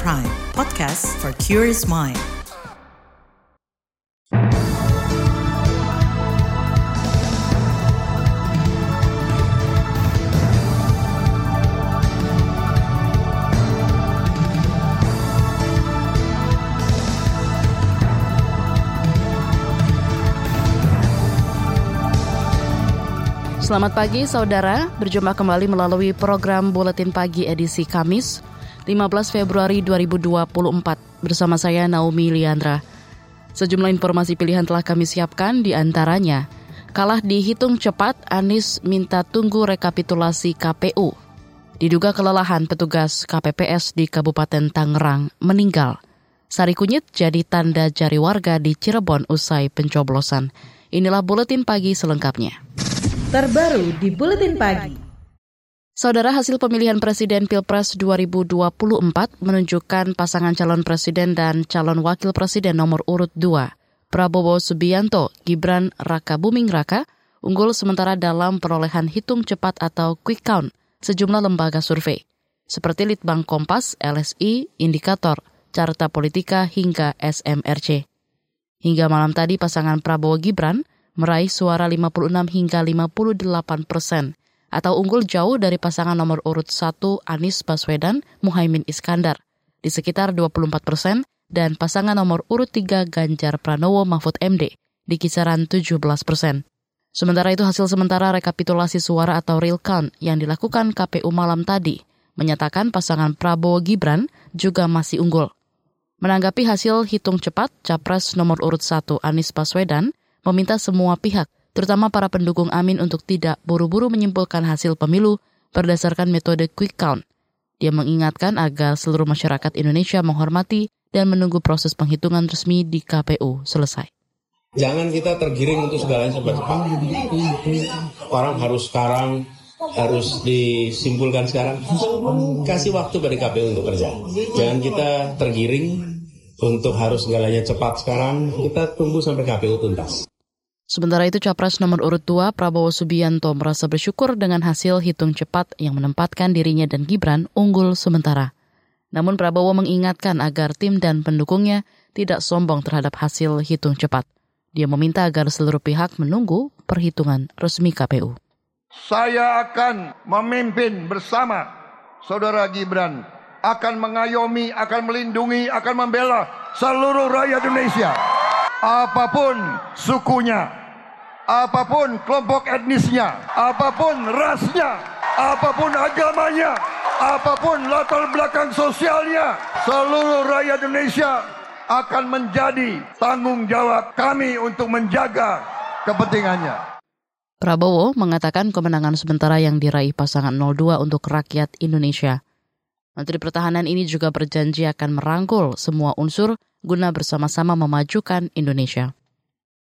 Prime, podcast for curious mind. Selamat pagi saudara, berjumpa kembali melalui program Buletin Pagi edisi Kamis 15 Februari 2024 bersama saya Naomi Liandra. Sejumlah informasi pilihan telah kami siapkan di antaranya kalah dihitung cepat Anies minta tunggu rekapitulasi KPU. Diduga kelelahan petugas KPPS di Kabupaten Tangerang meninggal. Sari kunyit jadi tanda jari warga di Cirebon usai pencoblosan. Inilah buletin pagi selengkapnya terbaru di Buletin Pagi. Saudara hasil pemilihan presiden Pilpres 2024 menunjukkan pasangan calon presiden dan calon wakil presiden nomor urut 2, Prabowo Subianto, Gibran Raka Buming Raka, unggul sementara dalam perolehan hitung cepat atau quick count sejumlah lembaga survei, seperti Litbang Kompas, LSI, Indikator, Carta Politika, hingga SMRC. Hingga malam tadi pasangan Prabowo Gibran meraih suara 56 hingga 58 persen, atau unggul jauh dari pasangan nomor urut 1 Anies Baswedan Muhaimin Iskandar di sekitar 24 persen dan pasangan nomor urut 3 Ganjar Pranowo Mahfud MD di kisaran 17 persen. Sementara itu hasil sementara rekapitulasi suara atau real count yang dilakukan KPU malam tadi menyatakan pasangan Prabowo Gibran juga masih unggul. Menanggapi hasil hitung cepat, Capres nomor urut 1 Anies Baswedan meminta semua pihak, terutama para pendukung Amin untuk tidak buru-buru menyimpulkan hasil pemilu berdasarkan metode quick count. Dia mengingatkan agar seluruh masyarakat Indonesia menghormati dan menunggu proses penghitungan resmi di KPU selesai. Jangan kita tergiring untuk segalanya cepat-cepat. Orang harus sekarang, harus disimpulkan sekarang. Kasih waktu pada KPU untuk kerja. Jangan kita tergiring untuk harus segalanya cepat sekarang. Kita tunggu sampai KPU tuntas. Sementara itu Capres nomor urut 2 Prabowo Subianto merasa bersyukur dengan hasil hitung cepat yang menempatkan dirinya dan Gibran unggul sementara. Namun Prabowo mengingatkan agar tim dan pendukungnya tidak sombong terhadap hasil hitung cepat. Dia meminta agar seluruh pihak menunggu perhitungan resmi KPU. Saya akan memimpin bersama Saudara Gibran akan mengayomi, akan melindungi, akan membela seluruh rakyat Indonesia. Apa pun sukunya, apa pun kelompok etnisnya, apa pun rasnya, apa pun agamanya, apa pun latar belakang sosialnya, seluruh rakyat Indonesia akan menjadi tanggung jawab kami untuk menjaga kepentingannya. Prabowo mengatakan kemenangan sementara yang diraih pasangan 02 untuk rakyat Indonesia. Menteri Pertahanan ini juga berjanji akan merangkul semua unsur guna bersama-sama memajukan Indonesia.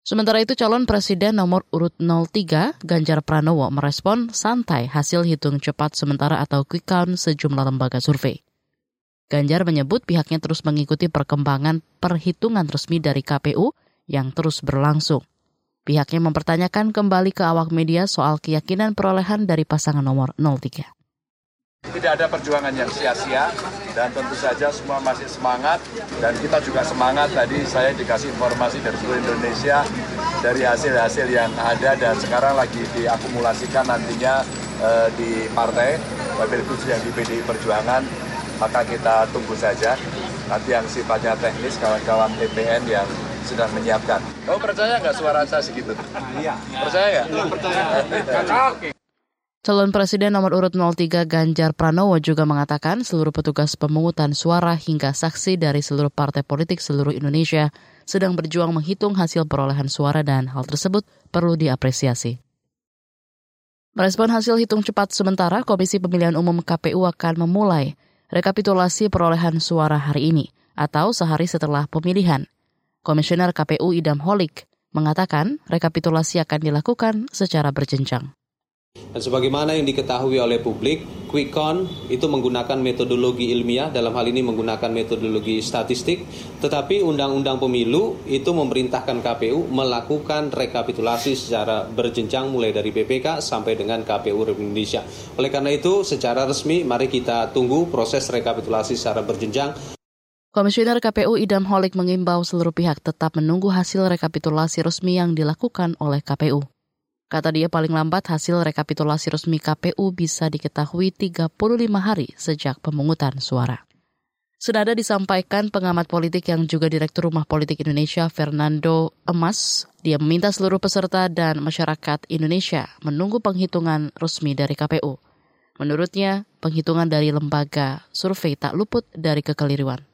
Sementara itu calon presiden nomor urut 03 Ganjar Pranowo merespon santai hasil hitung cepat sementara atau quick count sejumlah lembaga survei. Ganjar menyebut pihaknya terus mengikuti perkembangan perhitungan resmi dari KPU yang terus berlangsung. Pihaknya mempertanyakan kembali ke awak media soal keyakinan perolehan dari pasangan nomor 03. Tidak ada perjuangan yang sia-sia dan tentu saja semua masih semangat dan kita juga semangat tadi saya dikasih informasi dari seluruh Indonesia dari hasil-hasil yang ada dan sekarang lagi diakumulasikan nantinya eh, di partai wabil khusus yang di PDI Perjuangan maka kita tunggu saja nanti yang sifatnya teknis kawan-kawan TPN yang sedang menyiapkan. Kamu percaya nggak suara saya segitu? Iya. Percaya nggak? Percaya. Oke. Calon Presiden nomor urut 03 Ganjar Pranowo juga mengatakan seluruh petugas pemungutan suara hingga saksi dari seluruh partai politik seluruh Indonesia sedang berjuang menghitung hasil perolehan suara dan hal tersebut perlu diapresiasi. Merespon hasil hitung cepat sementara, Komisi Pemilihan Umum KPU akan memulai rekapitulasi perolehan suara hari ini atau sehari setelah pemilihan. Komisioner KPU Idam Holik mengatakan rekapitulasi akan dilakukan secara berjenjang. Dan sebagaimana yang diketahui oleh publik, quick count itu menggunakan metodologi ilmiah, dalam hal ini menggunakan metodologi statistik, tetapi Undang-Undang Pemilu itu memerintahkan KPU melakukan rekapitulasi secara berjenjang mulai dari BPK sampai dengan KPU Republik Indonesia. Oleh karena itu, secara resmi mari kita tunggu proses rekapitulasi secara berjenjang. Komisioner KPU Idam Holik mengimbau seluruh pihak tetap menunggu hasil rekapitulasi resmi yang dilakukan oleh KPU. Kata dia paling lambat hasil rekapitulasi resmi KPU bisa diketahui 35 hari sejak pemungutan suara. Senada disampaikan pengamat politik yang juga Direktur Rumah Politik Indonesia Fernando Emas, dia meminta seluruh peserta dan masyarakat Indonesia menunggu penghitungan resmi dari KPU. Menurutnya, penghitungan dari lembaga survei tak luput dari kekeliruan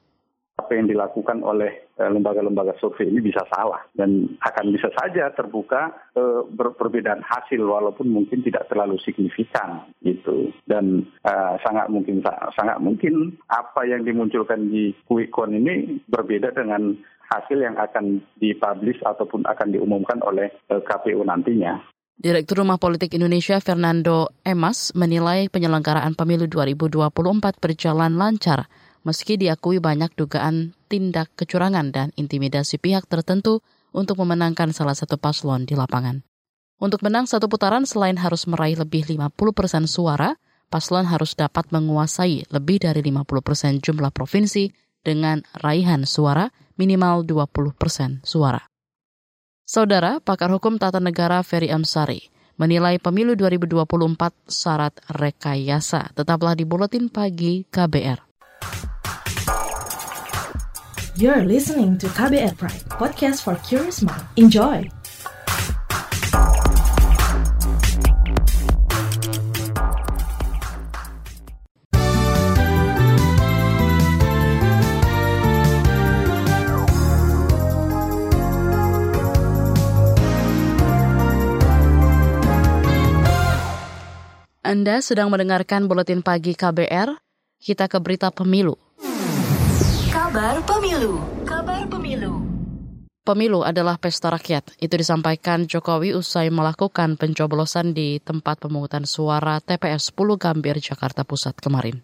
apa yang dilakukan oleh eh, lembaga-lembaga survei ini bisa salah dan akan bisa saja terbuka uh, perbedaan hasil walaupun mungkin tidak terlalu signifikan gitu dan uh, sangat mungkin sangat mungkin apa yang dimunculkan di Kuikon ini berbeda dengan hasil yang akan dipublish ataupun akan diumumkan oleh KPU nantinya. Direktur Rumah Politik Indonesia Fernando Emas menilai penyelenggaraan pemilu 2024 berjalan lancar meski diakui banyak dugaan tindak kecurangan dan intimidasi pihak tertentu untuk memenangkan salah satu paslon di lapangan. Untuk menang satu putaran selain harus meraih lebih 50 persen suara, paslon harus dapat menguasai lebih dari 50 persen jumlah provinsi dengan raihan suara minimal 20 persen suara. Saudara, pakar hukum tata negara Ferry Amsari menilai pemilu 2024 syarat rekayasa tetaplah di Buletin Pagi KBR. You're listening to KBR Pride, podcast for curious mind. Enjoy! Anda sedang mendengarkan buletin pagi KBR. Kita ke berita pemilu. Kabar Pemilu. Kabar Pemilu. Pemilu adalah pesta rakyat. Itu disampaikan Jokowi usai melakukan pencoblosan di tempat pemungutan suara TPS 10 Gambir, Jakarta Pusat kemarin.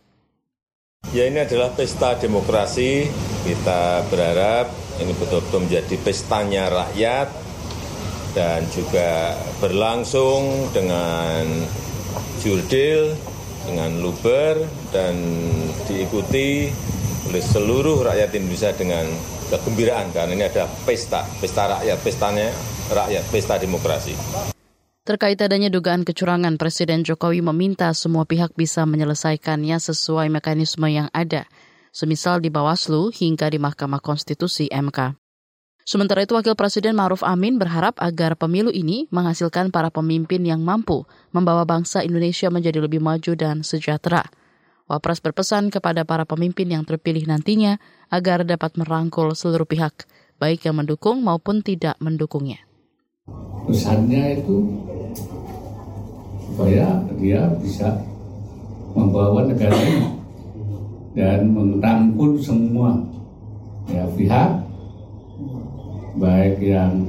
Ya ini adalah pesta demokrasi. Kita berharap ini betul-betul menjadi pestanya rakyat dan juga berlangsung dengan jurdil, dengan luber dan diikuti oleh seluruh rakyat Indonesia dengan kegembiraan karena ini ada pesta, pesta rakyat, pestanya rakyat, pesta demokrasi. Terkait adanya dugaan kecurangan, Presiden Jokowi meminta semua pihak bisa menyelesaikannya sesuai mekanisme yang ada, semisal di Bawaslu hingga di Mahkamah Konstitusi MK. Sementara itu, Wakil Presiden Maruf Amin berharap agar pemilu ini menghasilkan para pemimpin yang mampu membawa bangsa Indonesia menjadi lebih maju dan sejahtera. Wapres berpesan kepada para pemimpin yang terpilih nantinya agar dapat merangkul seluruh pihak, baik yang mendukung maupun tidak mendukungnya. Pesannya itu supaya dia bisa membawa negara ini dan merangkul semua ya pihak baik yang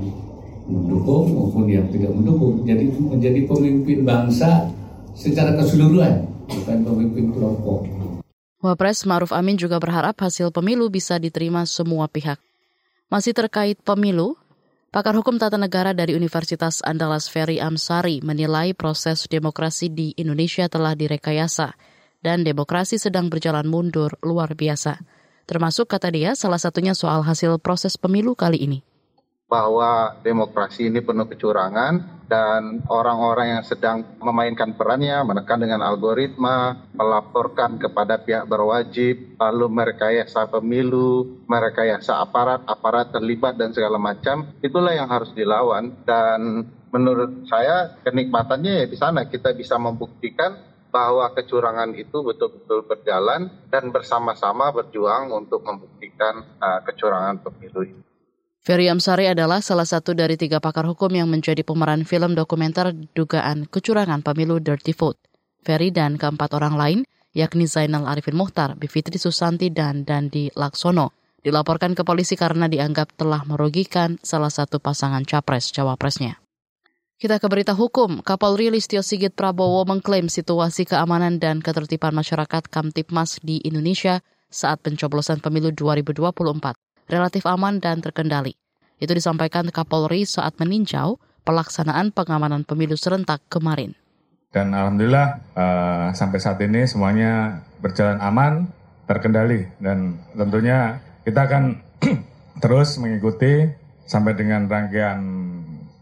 mendukung maupun yang tidak mendukung jadi menjadi pemimpin bangsa secara keseluruhan bukan pemimpin kelompok. Wapres Maruf Amin juga berharap hasil pemilu bisa diterima semua pihak. Masih terkait pemilu, pakar hukum tata negara dari Universitas Andalas Ferry Amsari menilai proses demokrasi di Indonesia telah direkayasa dan demokrasi sedang berjalan mundur luar biasa. Termasuk kata dia salah satunya soal hasil proses pemilu kali ini bahwa demokrasi ini penuh kecurangan dan orang-orang yang sedang memainkan perannya menekan dengan algoritma, melaporkan kepada pihak berwajib, lalu merekayasa pemilu, merekayasa aparat, aparat terlibat dan segala macam, itulah yang harus dilawan dan menurut saya kenikmatannya ya di sana kita bisa membuktikan bahwa kecurangan itu betul-betul berjalan dan bersama-sama berjuang untuk membuktikan uh, kecurangan pemilu itu. Ferry Amsari adalah salah satu dari tiga pakar hukum yang menjadi pemeran film dokumenter dugaan kecurangan pemilu Dirty Vote. Ferry dan keempat orang lain, yakni Zainal Arifin Muhtar, Bivitri Susanti, dan Dandi Laksono, dilaporkan ke polisi karena dianggap telah merugikan salah satu pasangan capres-cawapresnya. Kita ke berita hukum. Kapolri Listio Sigit Prabowo mengklaim situasi keamanan dan ketertiban masyarakat Kamtipmas di Indonesia saat pencoblosan pemilu 2024 relatif aman dan terkendali. Itu disampaikan Kapolri saat meninjau pelaksanaan pengamanan pemilu serentak kemarin. Dan alhamdulillah uh, sampai saat ini semuanya berjalan aman, terkendali dan tentunya kita akan terus mengikuti sampai dengan rangkaian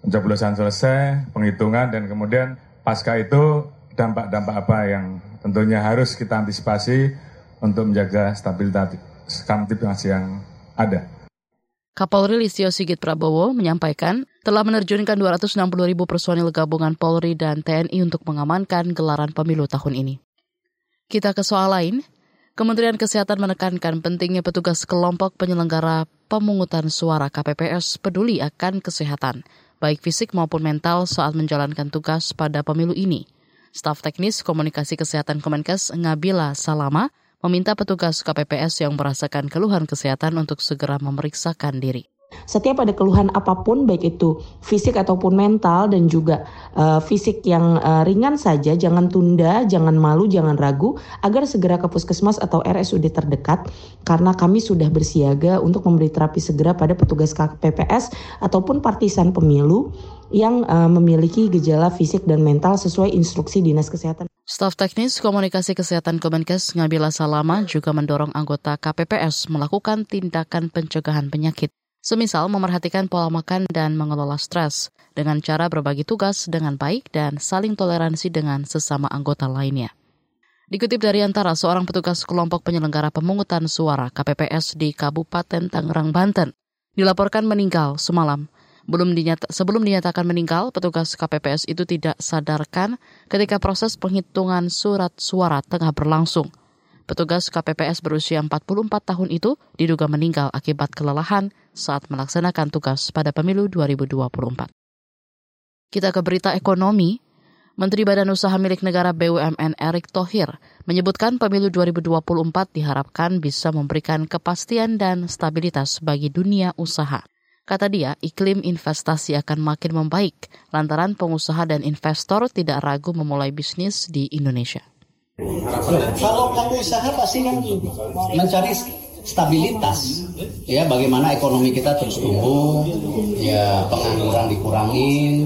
pencoblosan selesai, penghitungan, dan kemudian pasca itu dampak-dampak apa yang tentunya harus kita antisipasi untuk menjaga stabilitas kamtipmas yang ada. Kapolri Listio Sigit Prabowo menyampaikan telah menerjunkan 260 ribu personil gabungan Polri dan TNI untuk mengamankan gelaran pemilu tahun ini. Kita ke soal lain, Kementerian Kesehatan menekankan pentingnya petugas kelompok penyelenggara pemungutan suara KPPS peduli akan kesehatan baik fisik maupun mental saat menjalankan tugas pada pemilu ini. Staf teknis komunikasi kesehatan Kemenkes Ngabila Salama meminta petugas KPPS yang merasakan keluhan kesehatan untuk segera memeriksakan diri. Setiap ada keluhan apa pun, baik itu fisik ataupun mental dan juga uh, fisik yang uh, ringan saja, jangan tunda, jangan malu, jangan ragu, agar segera ke puskesmas atau RSUD terdekat, karena kami sudah bersiaga untuk memberi terapi segera pada petugas KPPS ataupun partisan pemilu yang uh, memiliki gejala fisik dan mental sesuai instruksi Dinas Kesehatan. Staf teknis komunikasi kesehatan Kemenkes Ngabila Salama juga mendorong anggota KPPS melakukan tindakan pencegahan penyakit semisal memerhatikan pola makan dan mengelola stres dengan cara berbagi tugas dengan baik dan saling toleransi dengan sesama anggota lainnya. Dikutip dari antara seorang petugas kelompok penyelenggara pemungutan suara KPPS di Kabupaten Tangerang, Banten, dilaporkan meninggal semalam. Belum dinyata, sebelum dinyatakan meninggal, petugas KPPS itu tidak sadarkan ketika proses penghitungan surat suara tengah berlangsung. Petugas KPPS berusia 44 tahun itu diduga meninggal akibat kelelahan saat melaksanakan tugas pada pemilu 2024. Kita ke berita ekonomi. Menteri Badan Usaha milik negara BUMN Erick Thohir menyebutkan pemilu 2024 diharapkan bisa memberikan kepastian dan stabilitas bagi dunia usaha. Kata dia, iklim investasi akan makin membaik lantaran pengusaha dan investor tidak ragu memulai bisnis di Indonesia. Kalau pelaku usaha pasti kan mencari stabilitas ya bagaimana ekonomi kita terus tumbuh ya pengangguran dikurangin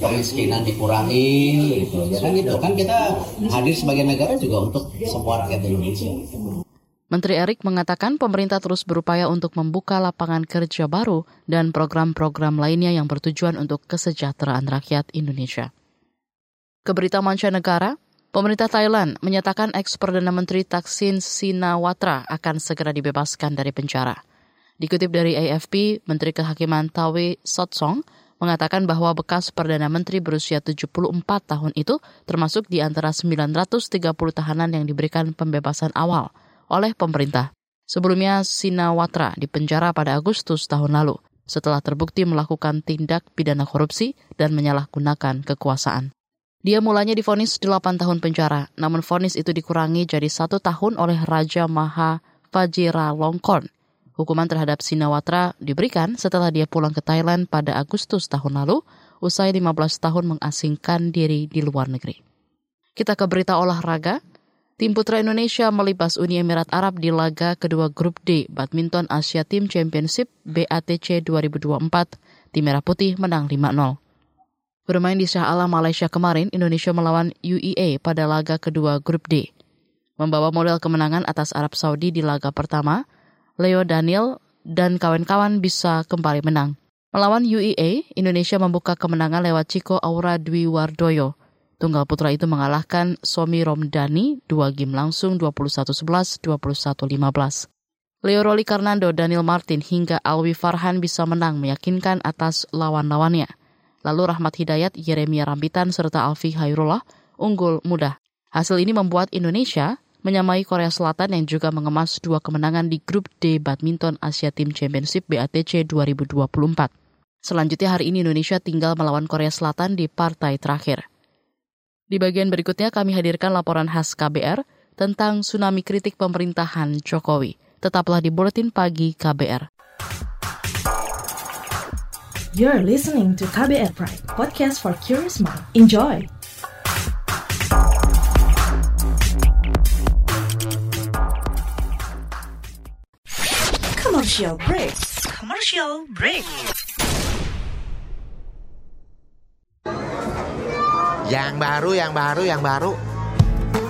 kemiskinan dikurangin gitu. Ya kan gitu. Kan kita hadir sebagai negara juga untuk semua rakyat Indonesia Menteri Erik mengatakan pemerintah terus berupaya untuk membuka lapangan kerja baru dan program-program lainnya yang bertujuan untuk kesejahteraan rakyat Indonesia. Keberita mancanegara, Pemerintah Thailand menyatakan eks Perdana Menteri Thaksin Sinawatra akan segera dibebaskan dari penjara. Dikutip dari AFP, Menteri Kehakiman Tawe Sotsong mengatakan bahwa bekas Perdana Menteri berusia 74 tahun itu termasuk di antara 930 tahanan yang diberikan pembebasan awal oleh pemerintah. Sebelumnya Sinawatra dipenjara pada Agustus tahun lalu setelah terbukti melakukan tindak pidana korupsi dan menyalahgunakan kekuasaan. Dia mulanya difonis 8 tahun penjara, namun vonis itu dikurangi jadi satu tahun oleh Raja Maha Longkorn. Hukuman terhadap Sinawatra diberikan setelah dia pulang ke Thailand pada Agustus tahun lalu, usai 15 tahun mengasingkan diri di luar negeri. Kita ke berita olahraga. Tim putra Indonesia melibas Uni Emirat Arab di laga kedua grup D Badminton Asia Team Championship BATC 2024. Tim Merah Putih menang 5-0. Bermain di Shah Alam Malaysia kemarin, Indonesia melawan UEA pada laga kedua grup D. Membawa modal kemenangan atas Arab Saudi di laga pertama, Leo Daniel dan kawan-kawan bisa kembali menang. Melawan UEA, Indonesia membuka kemenangan lewat Chico Aura Dwi Wardoyo. Tunggal putra itu mengalahkan Somi Romdani dua game langsung 21-11, 21-15. Leo Roli Karnando, Daniel Martin hingga Alwi Farhan bisa menang meyakinkan atas lawan-lawannya. Lalu Rahmat Hidayat, Yeremia Rambitan, serta Alfi Hairullah unggul mudah. Hasil ini membuat Indonesia menyamai Korea Selatan yang juga mengemas dua kemenangan di grup D Badminton Asia Team Championship BATC 2024. Selanjutnya hari ini Indonesia tinggal melawan Korea Selatan di partai terakhir. Di bagian berikutnya kami hadirkan laporan khas KBR tentang tsunami kritik pemerintahan Jokowi. Tetaplah di Buletin Pagi KBR. You're listening to KBR Pride, podcast for curious mind. Enjoy! Commercial break. Commercial break. Yang baru, yang baru, yang baru.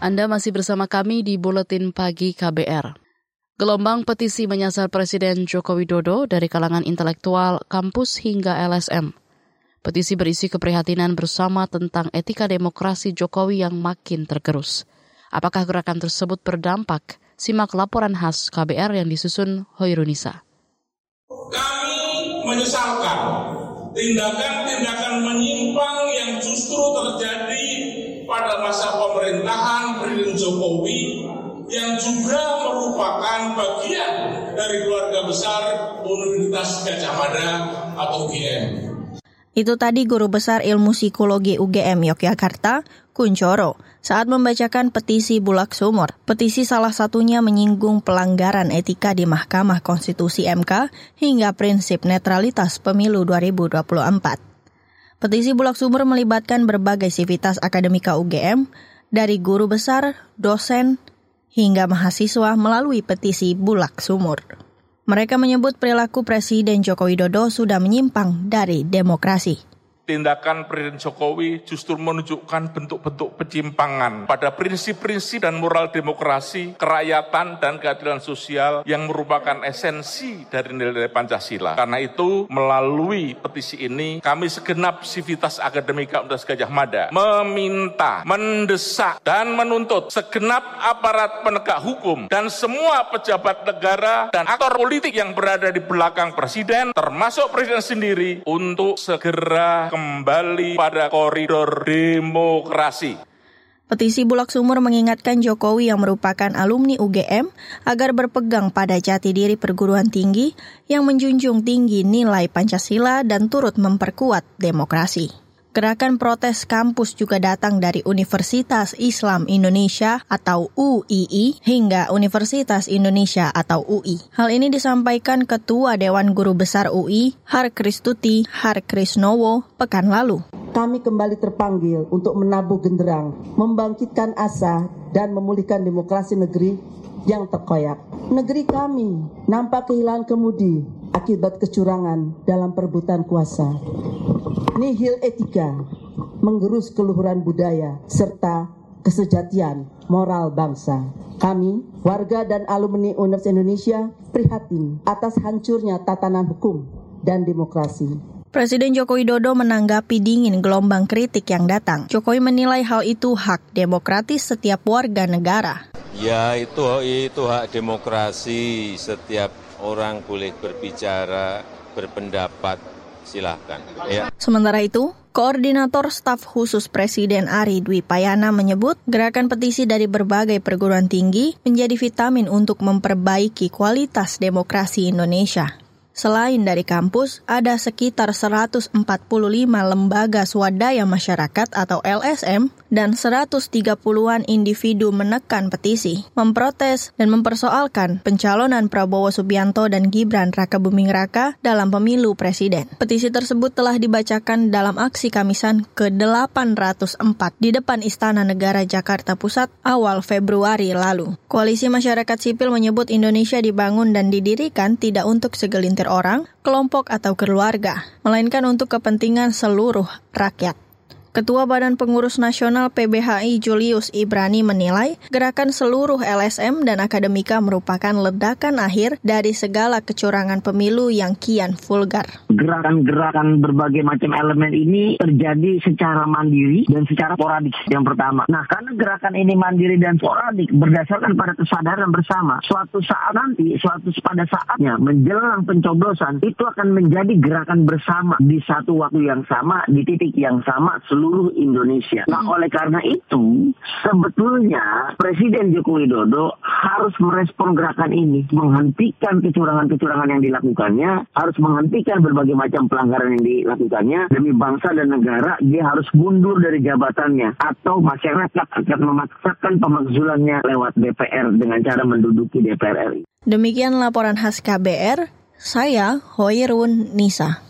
Anda masih bersama kami di Buletin Pagi KBR. Gelombang petisi menyasar Presiden Joko Widodo dari kalangan intelektual, kampus hingga LSM. Petisi berisi keprihatinan bersama tentang etika demokrasi Jokowi yang makin tergerus. Apakah gerakan tersebut berdampak? Simak laporan khas KBR yang disusun Hoirunisa. Kami menyesalkan tindakan-tindakan menyimpang yang justru terjadi pada masa pemerintahan Presiden Jokowi yang juga merupakan bagian dari keluarga besar Universitas Gajah Mada atau UGM. Itu tadi Guru Besar Ilmu Psikologi UGM Yogyakarta, Kuncoro, saat membacakan petisi Bulak Sumur. Petisi salah satunya menyinggung pelanggaran etika di Mahkamah Konstitusi MK hingga prinsip netralitas pemilu 2024. Petisi Bulak Sumur melibatkan berbagai sivitas akademika UGM, dari guru besar, dosen, hingga mahasiswa melalui petisi Bulak Sumur. Mereka menyebut perilaku Presiden Joko Widodo sudah menyimpang dari demokrasi tindakan Presiden Jokowi justru menunjukkan bentuk-bentuk penyimpangan pada prinsip-prinsip dan moral demokrasi, kerakyatan, dan keadilan sosial yang merupakan esensi dari nilai-nilai Pancasila. Karena itu, melalui petisi ini, kami segenap sivitas akademika Universitas Gajah Mada meminta, mendesak, dan menuntut segenap aparat penegak hukum dan semua pejabat negara dan aktor politik yang berada di belakang Presiden, termasuk Presiden sendiri, untuk segera kembali pada koridor demokrasi. Petisi Bulak Sumur mengingatkan Jokowi yang merupakan alumni UGM agar berpegang pada jati diri perguruan tinggi yang menjunjung tinggi nilai Pancasila dan turut memperkuat demokrasi. Gerakan protes kampus juga datang dari Universitas Islam Indonesia atau UII hingga Universitas Indonesia atau UI. Hal ini disampaikan Ketua Dewan Guru Besar UI, Har Kristuti Har Krisnowo, pekan lalu. Kami kembali terpanggil untuk menabuh genderang, membangkitkan asa, dan memulihkan demokrasi negeri yang terkoyak. Negeri kami nampak kehilangan kemudi akibat kecurangan dalam perebutan kuasa nihil etika, menggerus keluhuran budaya, serta kesejatian moral bangsa. Kami, warga dan alumni Universitas Indonesia, prihatin atas hancurnya tatanan hukum dan demokrasi. Presiden Joko Widodo menanggapi dingin gelombang kritik yang datang. Jokowi menilai hal itu hak demokratis setiap warga negara. Ya, itu itu hak demokrasi. Setiap orang boleh berbicara, berpendapat, silahkan. Ya. Sementara itu, Koordinator Staf Khusus Presiden Ari Dwi Payana menyebut gerakan petisi dari berbagai perguruan tinggi menjadi vitamin untuk memperbaiki kualitas demokrasi Indonesia. Selain dari kampus, ada sekitar 145 lembaga swadaya masyarakat atau LSM dan 130-an individu menekan petisi, memprotes dan mempersoalkan pencalonan Prabowo Subianto dan Gibran Raka Buming Raka dalam pemilu presiden. Petisi tersebut telah dibacakan dalam aksi Kamisan ke-804 di depan Istana Negara Jakarta Pusat awal Februari lalu. Koalisi Masyarakat Sipil menyebut Indonesia dibangun dan didirikan tidak untuk segelintir orang, kelompok atau keluarga, melainkan untuk kepentingan seluruh rakyat. Ketua Badan Pengurus Nasional PBHI Julius Ibrani menilai gerakan seluruh LSM dan akademika merupakan ledakan akhir dari segala kecurangan pemilu yang kian vulgar. Gerakan-gerakan berbagai macam elemen ini terjadi secara mandiri dan secara sporadik yang pertama. Nah, karena gerakan ini mandiri dan sporadik berdasarkan pada kesadaran bersama, suatu saat nanti, suatu pada saatnya menjelang pencoblosan itu akan menjadi gerakan bersama di satu waktu yang sama, di titik yang sama, Indonesia. Nah, oleh karena itu, sebetulnya Presiden Joko Widodo harus merespon gerakan ini, menghentikan kecurangan-kecurangan yang dilakukannya, harus menghentikan berbagai macam pelanggaran yang dilakukannya demi bangsa dan negara. Dia harus mundur dari jabatannya atau masyarakat akan memaksakan pemakzulannya lewat DPR dengan cara menduduki DPR RI. Demikian laporan khas KBR, saya Hoirun Nisa.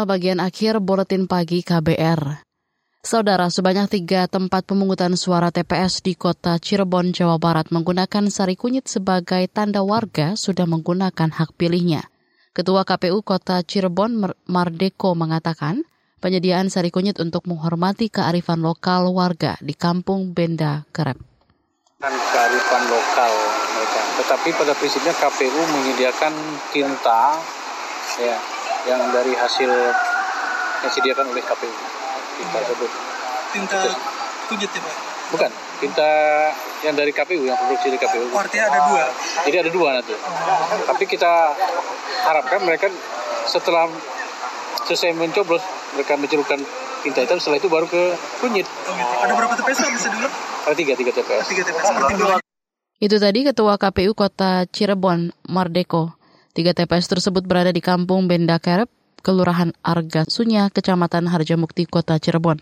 Inilah bagian akhir Buletin Pagi KBR. Saudara, sebanyak tiga tempat pemungutan suara TPS di kota Cirebon, Jawa Barat menggunakan sari kunyit sebagai tanda warga sudah menggunakan hak pilihnya. Ketua KPU Kota Cirebon Mardeko mengatakan, penyediaan sari kunyit untuk menghormati kearifan lokal warga di Kampung Benda Kerep. Kearifan lokal mereka, tetapi pada prinsipnya KPU menyediakan tinta, ya, yang dari hasil yang disediakan oleh KPU tinta tersebut. Tinta kunyit ya Pak? Bukan, tinta yang dari KPU yang produksi dari KPU. Oh, artinya ada dua. Jadi ada dua nanti. Tapi kita harapkan mereka setelah selesai mencoblos mereka mencerukkan tinta hitam setelah itu baru ke kunyit. Oh, gitu. Ada berapa TPS bisa dulu? Ada tiga, tiga TPS. Tiga TPS. Itu tadi Ketua KPU Kota Cirebon, Mardeko. Tiga TPS tersebut berada di Kampung Benda Kerep, Kelurahan Arga Sunya, Kecamatan Harjamukti, Kota Cirebon.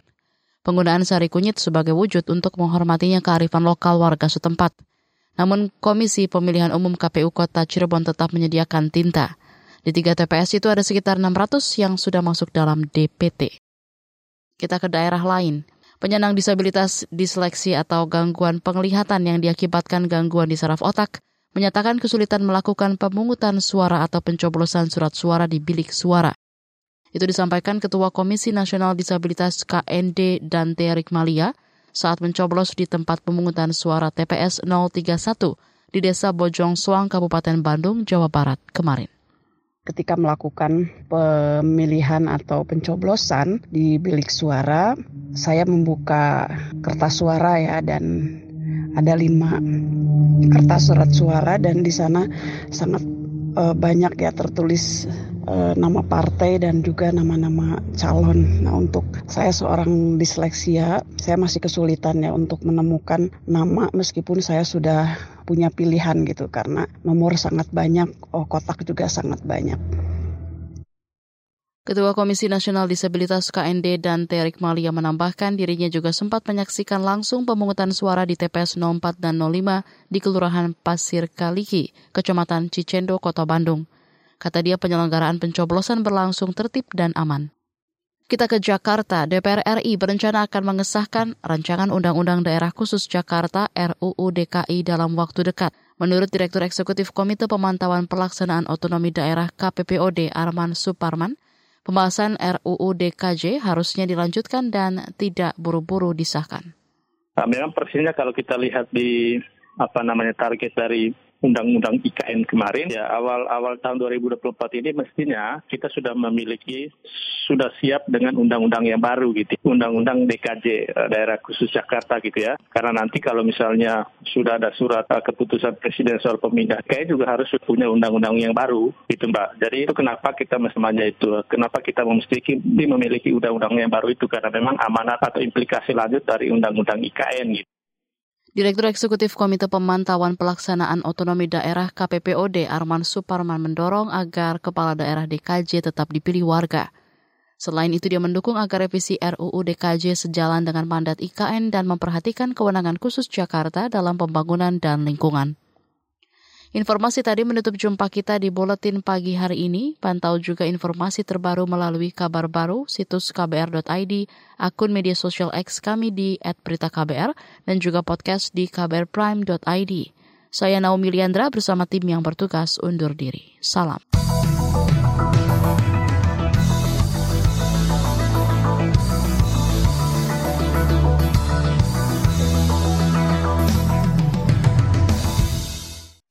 Penggunaan sari kunyit sebagai wujud untuk menghormatinya kearifan lokal warga setempat. Namun Komisi Pemilihan Umum KPU Kota Cirebon tetap menyediakan tinta. Di tiga TPS itu ada sekitar 600 yang sudah masuk dalam DPT. Kita ke daerah lain. Penyandang disabilitas disleksi atau gangguan penglihatan yang diakibatkan gangguan di saraf otak menyatakan kesulitan melakukan pemungutan suara atau pencoblosan surat suara di bilik suara. Itu disampaikan Ketua Komisi Nasional Disabilitas KND dan Terik Malia saat mencoblos di tempat pemungutan suara TPS 031 di Desa Bojong Soang, Kabupaten Bandung, Jawa Barat kemarin ketika melakukan pemilihan atau pencoblosan di bilik suara, saya membuka kertas suara ya dan ada lima kertas surat suara dan di sana sangat uh, banyak ya tertulis uh, nama partai dan juga nama-nama calon. Nah untuk saya seorang disleksia, saya masih kesulitan ya untuk menemukan nama meskipun saya sudah punya pilihan gitu karena nomor sangat banyak, oh kotak juga sangat banyak. Ketua Komisi Nasional Disabilitas KND dan Terik Malia menambahkan dirinya juga sempat menyaksikan langsung pemungutan suara di TPS 04 dan 05 di Kelurahan Pasir Kaliki, Kecamatan Cicendo, Kota Bandung. Kata dia penyelenggaraan pencoblosan berlangsung tertib dan aman. Kita ke Jakarta, DPR RI berencana akan mengesahkan rancangan Undang-Undang Daerah Khusus Jakarta RUU DKI dalam waktu dekat. Menurut Direktur Eksekutif Komite Pemantauan Pelaksanaan Otonomi Daerah KPPOD Arman Suparman, pembahasan RUU DKJ harusnya dilanjutkan dan tidak buru-buru disahkan. Nah, memang persisnya kalau kita lihat di apa namanya target dari Undang-Undang IKN kemarin, ya awal-awal tahun 2024 ini mestinya kita sudah memiliki, sudah siap dengan undang-undang yang baru gitu, undang-undang DKJ eh, daerah khusus Jakarta gitu ya. Karena nanti kalau misalnya sudah ada surat eh, keputusan presiden soal pemindahan, kayak juga harus punya undang-undang yang baru gitu Mbak. Jadi itu kenapa kita semuanya itu, kenapa kita memiliki memiliki undang-undang yang baru itu karena memang amanat atau implikasi lanjut dari undang-undang IKN gitu. Direktur Eksekutif Komite Pemantauan Pelaksanaan Otonomi Daerah KPPOD Arman Suparman mendorong agar kepala daerah DKJ tetap dipilih warga. Selain itu dia mendukung agar revisi RUU DKJ sejalan dengan mandat IKN dan memperhatikan kewenangan khusus Jakarta dalam pembangunan dan lingkungan. Informasi tadi menutup jumpa kita di Buletin Pagi hari ini. Pantau juga informasi terbaru melalui kabar baru, situs kbr.id, akun media sosial X kami di @beritaKBR, dan juga podcast di kbrprime.id. Saya Naomi Liandra bersama tim yang bertugas undur diri. Salam.